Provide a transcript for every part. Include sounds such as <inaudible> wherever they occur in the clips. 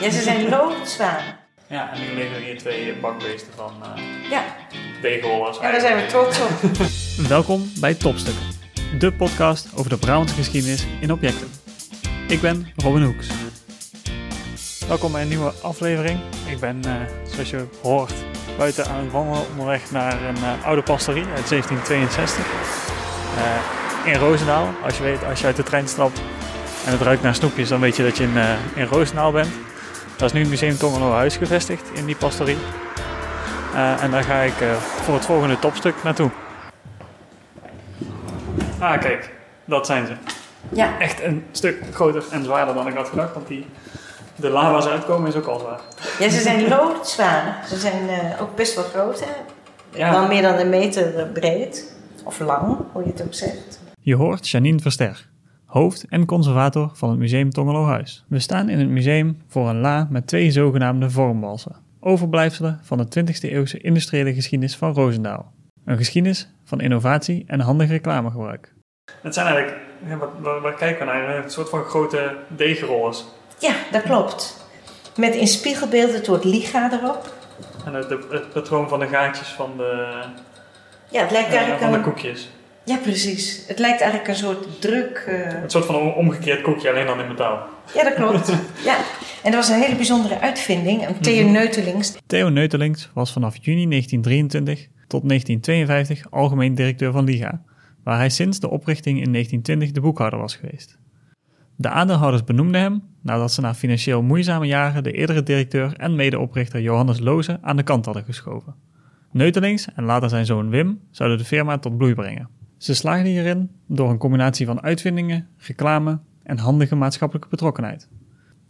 Ja, ze zijn loodzwaar. Ja, en nu liggen hier twee bakbeesten van uh, Ja, deegrollers. en daar zijn we trots op. <laughs> Welkom bij Topstuk, de podcast over de Brabantse geschiedenis in objecten. Ik ben Robin Hoeks. Welkom bij een nieuwe aflevering. Ik ben, uh, zoals je hoort, buiten aan het wandelen onderweg naar een uh, oude pastorie uit 1762. Uh, in Roosendaal. Als je, weet, als je uit de trein stapt en het ruikt naar snoepjes, dan weet je dat je in, in Roosendaal bent. Dat is nu het Museum Tongelo Huis gevestigd in die pastorie. Uh, en daar ga ik uh, voor het volgende topstuk naartoe. Ah, kijk, dat zijn ze. Ja. Echt een stuk groter en zwaarder dan ik had gedacht, want die, de la waar ze uitkomen is ook al zwaar. Ja, ze zijn loodzwaar. Ze zijn uh, ook best wel groot, hè? Ja. Meer dan een meter breed. Of lang, hoe je het ook zegt. Je hoort Janine Verster, hoofd en conservator van het Museum Tongelo Huis. We staan in het museum voor een la met twee zogenaamde vormbalsen, overblijfselen van de 20e eeuwse industriële geschiedenis van Roosendaal. Een geschiedenis van innovatie en handig reclamegebruik. Het zijn eigenlijk, ja, wat, waar, waar kijken we naar? Een soort van grote deegrollers. Ja, dat klopt. Met in spiegelbeeld het woord liga erop. En het, het patroon van de gaatjes van de, Ja, het lijkt uh, eigenlijk van de een... koekjes. Ja, precies. Het lijkt eigenlijk een soort druk... uh, Een soort van omgekeerd koekje, alleen dan in metaal. Ja, dat klopt. <laughs> ja. En dat was een hele bijzondere uitvinding. Een Theo Neutelings. Theo Neutelings was vanaf juni 1923 tot 1952 algemeen directeur van Liga, waar hij sinds de oprichting in 1920 de boekhouder was geweest. De aandeelhouders benoemden hem nadat ze na financieel moeizame jaren de eerdere directeur en medeoprichter Johannes Loze aan de kant hadden geschoven. Neutelings en later zijn zoon Wim zouden de firma tot bloei brengen. Ze slaagden hierin door een combinatie van uitvindingen, reclame en handige maatschappelijke betrokkenheid.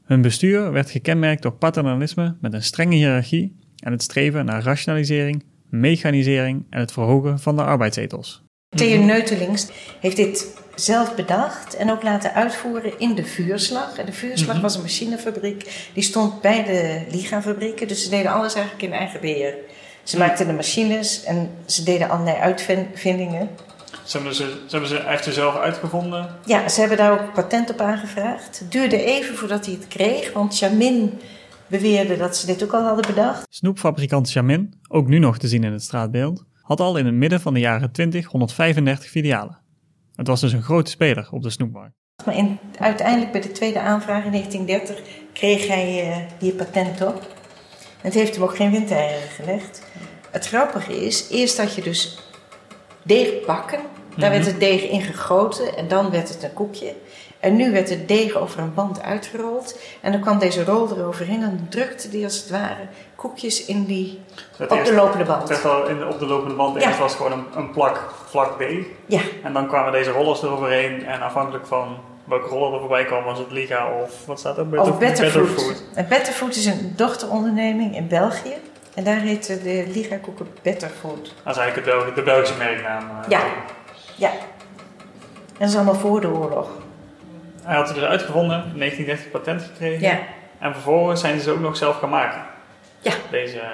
Hun bestuur werd gekenmerkt door paternalisme met een strenge hiërarchie en het streven naar rationalisering, mechanisering en het verhogen van de arbeidsethos. Theo Neutelings heeft dit zelf bedacht en ook laten uitvoeren in de vuurslag. En de vuurslag Mhm. was een machinefabriek, die stond bij de Liga-fabrieken. Dus ze deden alles eigenlijk in eigen beheer. Ze Mhm. maakten de machines en ze deden allerlei uitvindingen. Ze hebben ze, ze, hebben ze echt zelf uitgevonden. Ja, ze hebben daar ook patent op aangevraagd. Het duurde even voordat hij het kreeg, want Jamin beweerde dat ze dit ook al hadden bedacht. Snoepfabrikant Jamin, ook nu nog te zien in het straatbeeld, had al in het midden van de jaren 20 135 filialen. Het was dus een grote speler op de snoepmarkt. Maar in, uiteindelijk bij de tweede aanvraag in 1930 kreeg hij uh, hier patent op. En het heeft hem ook geen windeieren gelegd. Het grappige is, eerst had je dus deegbakken. Daar werd het deeg in gegoten en dan werd het een koekje. En nu werd het deeg over een band uitgerold. En dan kwam deze rol eroverheen en dan drukte die als het ware koekjes in die, op de lopende band. Het werd al in, op de lopende band. Ja. Eerst was gewoon een, een plak vlak deeg. Ja, En dan kwamen deze rollers eroverheen. En afhankelijk van welke roller er voorbij kwam, was het Liga of wat staat er? Better, of Betterfood. Betterfood. En Betterfood is een dochteronderneming in België. En daar heet de Liga koeken Betterfood. Dat is eigenlijk het Belgi- de Belgische merknaam. eh. Ja. Ja. En dat is allemaal voor de oorlog. Hij had het dus uitgevonden, in 1930 patent gekregen. Ja. En vervolgens zijn ze ook nog zelf gaan maken. Ja. Deze, eh,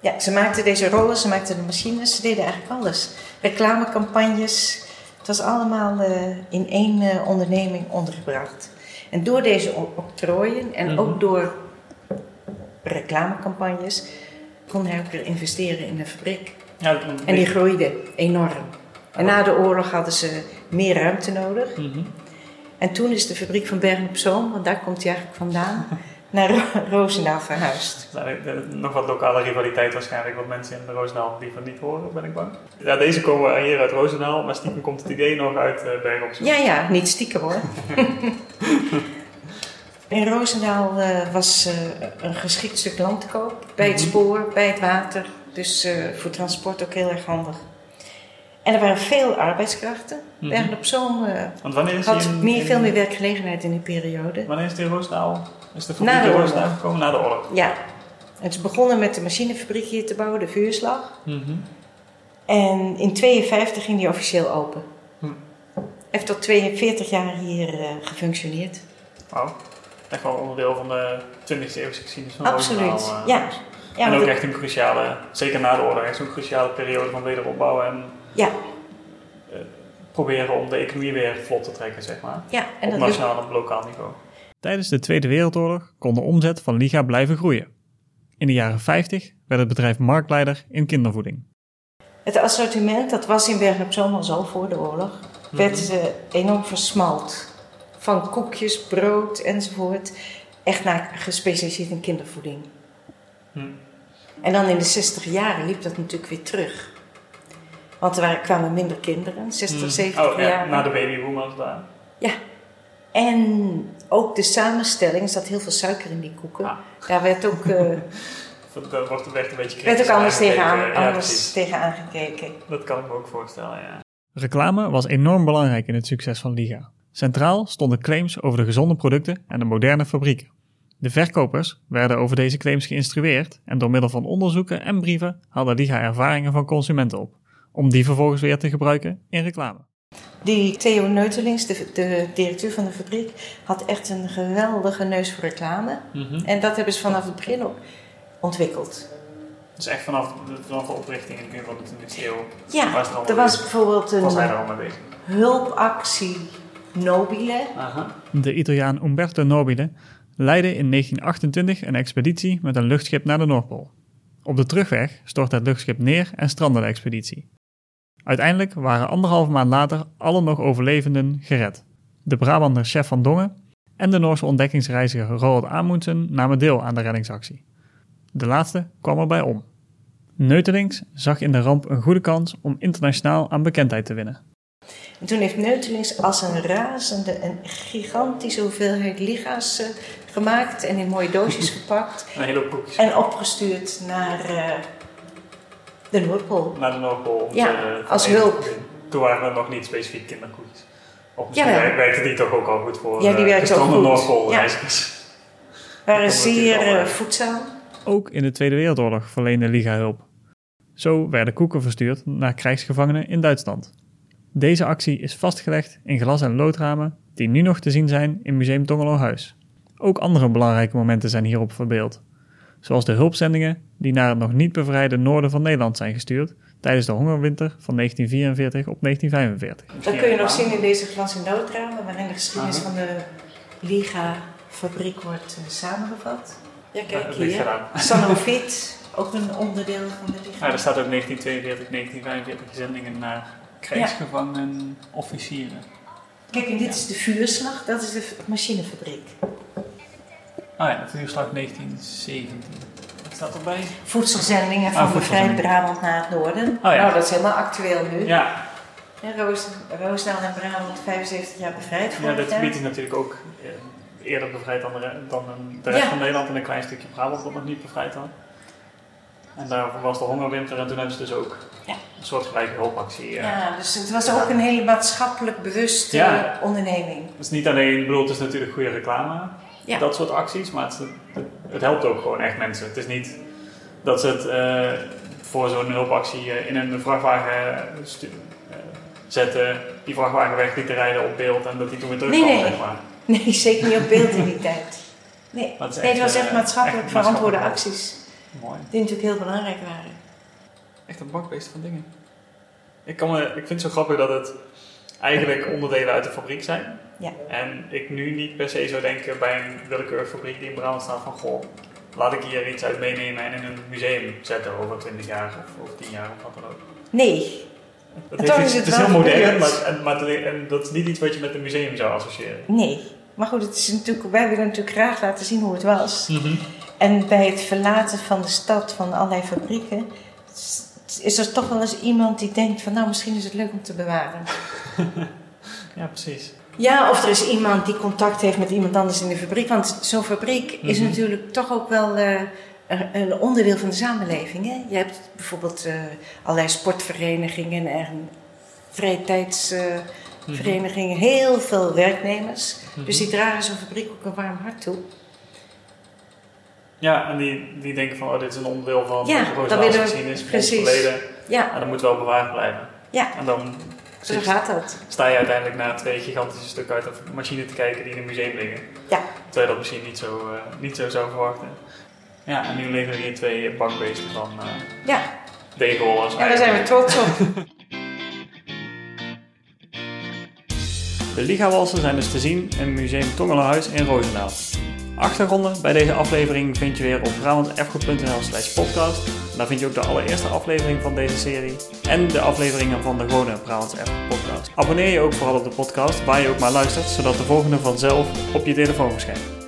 Ja, ze maakten deze rollen, ze maakten de machines, ze deden eigenlijk alles. Reclamecampagnes, het was allemaal eh, in één onderneming ondergebracht. En door deze octrooien en Mhm. ook door reclamecampagnes kon hij ook weer investeren in de fabriek. ja, En die groeide enorm. En na de oorlog hadden ze meer ruimte nodig. Mhm. En toen is de fabriek van Bergen op Zoom, want daar komt hij eigenlijk vandaan, <laughs> naar Ro- Roosendaal verhuisd. Nou, eh, Nog wat lokale rivaliteit waarschijnlijk, wat mensen in Roosendaal liever niet horen, ben ik bang. Ja, deze komen hier uit Roosendaal, maar stiekem komt het idee nog uit uh, Bergen op Zoom. Ja, ja, niet stiekem hoor. <laughs> In Roosendaal eh, was eh, een geschikt stuk land te koop. Bij het Mhm. spoor, bij het water. Dus eh, voor transport ook heel erg handig. En er waren veel arbeidskrachten. Mhm. Bergen op Zoom Want wanneer is had in, meer, in- veel meer werkgelegenheid in die periode. Wanneer is die in Roosendaal? Is de fabriek in. Roosendaal gekomen? Na de oorlog. Ja, het is begonnen met de machinefabriek hier te bouwen, de vuurslag. Mhm. En in 52 ging die officieel open. Hm. Heeft tot 42 jaar hier gefunctioneerd. Wauw. Echt wel onderdeel van de 20e eeuwse geschiedenis van Absoluut, Roosendaal. eh. ja. Ja, en ook echt een cruciale, zeker na de oorlog, echt zo'n cruciale periode van wederopbouw en ja, proberen om de economie weer vlot te trekken, zeg maar. ja, en op nationaal en op lokaal niveau. Tijdens de Tweede Wereldoorlog kon de omzet van Liga blijven groeien. In de jaren 50 werd het bedrijf marktleider in kindervoeding. Het assortiment, dat was in Bergen op Zoom al zo voor de oorlog, werd eh, enorm versmalt. Van koekjes, brood enzovoort. Echt naar gespecialiseerd in kindervoeding. Hm. En dan in de 60 jaren liep dat natuurlijk weer terug. Want er waren, kwamen minder kinderen, 60, 70 Oh, ja, jaar. na de babyboom was het daar. Ja. En ook de samenstelling, er zat heel veel suiker in die koeken. Ah. Daar werd ook, eh, <laughs> Dat wordt werd een beetje werd ook anders, aangekeken. tegenaan, Ja, anders tegenaan gekeken. Dat kan ik me ook voorstellen, ja. Reclame was enorm belangrijk in het succes van Liga. Centraal stonden claims over de gezonde producten en de moderne fabrieken. De verkopers werden over deze claims geïnstrueerd en door middel van onderzoeken en brieven haalde Liga ervaringen van consumenten op, om die vervolgens weer te gebruiken in reclame. Die Theo Neutelings, de, de directeur van de fabriek, had echt een geweldige neus voor reclame. En dat hebben ze vanaf het begin ook ontwikkeld. Dus echt vanaf de, vanaf de oprichting in het begin van de 20e eeuw Ja, Was er er was bijvoorbeeld was hij een er al mee bezig. hulpactie Nobile. De Italiaan Umberto Nobile leidde in 1928 een expeditie met een luchtschip naar de Noordpool. Op de terugweg stortte het luchtschip neer en strandde de expeditie. Uiteindelijk waren anderhalve maand later alle nog overlevenden gered. De Brabander chef van Dongen en de Noorse ontdekkingsreiziger Roald Amundsen namen deel aan de reddingsactie. De laatste kwam erbij om. Neutelings zag in de ramp een goede kans om internationaal aan bekendheid te winnen. En toen heeft Neutelings als een razende een gigantische hoeveelheid liga's eh, gemaakt en in mooie doosjes <laughs> verpakt. Een hele. En opgestuurd naar eh, de Noordpool. naar de Noordpool. Ja, van als hulp. Toen waren er nog niet specifiek kinderkoekjes. Of misschien Jawel. werkte die toch ook al goed voor Ja, die eh, werkte ook goed. Noordpoolreizigers. Waren wordt hier zeer eh, eh, voedzaam. Ook in de Tweede Wereldoorlog verleende Liga hulp. Zo werden koeken verstuurd naar krijgsgevangenen in Duitsland. Deze actie is vastgelegd in glas- en loodramen die nu nog te zien zijn in Museum Tongelohuis. Ook andere belangrijke momenten zijn hierop verbeeld. Zoals de hulpzendingen die naar het nog niet bevrijde noorden van Nederland zijn gestuurd tijdens de hongerwinter van 1944 op 1945. Dat kun je nog zien in deze glas- en loodramen, waarin de geschiedenis van de Liga-fabriek wordt eh, samengevat. Ja, kijk hier. <laughs> Sanofiet, ook een onderdeel van de Liga. Ja, er staat ook 1942, 1945 zendingen naar krijgsgevangenen, officieren. Kijk, en dit is de vuurslag, dat is de machinefabriek. Ah ja, vuurslag 1917. Wat staat erbij? Voedselzendingen Ah, van bevrijd. Brabant naar het noorden. ja. Nou, dat is helemaal actueel nu. Ja, Ja, Roos, Roosendaal en Brabant 75 jaar bevrijd ja dit jaar. gebied is natuurlijk ook eh, eerder bevrijd dan de, dan de rest Ja. van Nederland en een klein stukje Brabant wat nog niet bevrijd had. En daarvoor was de hongerwinter en toen hebben ze dus ook Ja. een soort gelijke hulpactie. eh. Ja, dus het was ook een hele maatschappelijk bewuste Ja. onderneming. Het is niet alleen, ik bedoel, het is natuurlijk goede reclame, dat soort acties, maar het, het, het helpt ook gewoon echt mensen. Het is niet dat ze het eh, voor zo'n hulpactie eh, in een vrachtwagen zetten, die vrachtwagen weg lieten rijden op beeld en dat die toen weer terugkwam, Nee, nee. zeg maar. Nee, zeker niet op beeld in die tijd. Nee, <laughs> het nee was echt maatschappelijk verantwoorde acties. Mooi. Die natuurlijk heel belangrijk waren. Echt een bakbeest van dingen. Ik, kan me, ik vind het zo grappig dat het eigenlijk onderdelen uit de fabriek zijn. Ja. En ik nu niet per se zou denken bij een willekeurige fabriek die in Brabant staat van goh, laat ik hier iets uit meenemen en in een museum zetten over 20 jaar of, of 10 jaar of wat dan ook. Nee, Dat heeft iets- is het het is heel modern, maar, en, maar en dat is niet iets wat je met een museum zou associëren. nee. Maar goed, het is natuurlijk, wij willen natuurlijk graag laten zien hoe het was. En bij het verlaten van de stad van allerlei fabrieken is er toch wel eens iemand die denkt van nou misschien is het leuk om te bewaren. <laughs> Ja, precies. Ja, of er is iemand die contact heeft met iemand anders in de fabriek. Want zo'n fabriek is Mhm. natuurlijk toch ook wel eh, een- onderdeel van de samenleving. Hè? Je hebt bijvoorbeeld eh, allerlei sportverenigingen en vrije tijdsverenigingen, heel veel werknemers. Dus die dragen zo'n fabriek ook een warm hart toe. Ja, en die, die denken van, oh, dit is een onderdeel van Ja, de willen we- geschiedenis, van ons precies. verleden. Ja, En dat moet wel bewaard blijven. ja En dan zo gaat dat. sta je uiteindelijk naar twee gigantische stukken uit een machine te kijken die in een museum liggen. Ja. Terwijl je dat misschien niet zo, eh, niet zo zou verwachten. Ja, en nu liggen er hier twee bakbeesten van eh Ja, deegrollers. en daar zijn we trots op. De Liga-walsen zijn dus te zien in Museum Tongelenhuis in Roosendaal. Achtergronden bij deze aflevering vind je weer op brabantserfgoed.nl slash podcast. Daar vind je ook de allereerste aflevering van deze serie en de afleveringen van de gewone Brabants Erfgoed podcast. Abonneer je ook vooral op de podcast waar je ook maar luistert, zodat de volgende vanzelf op je telefoon verschijnt.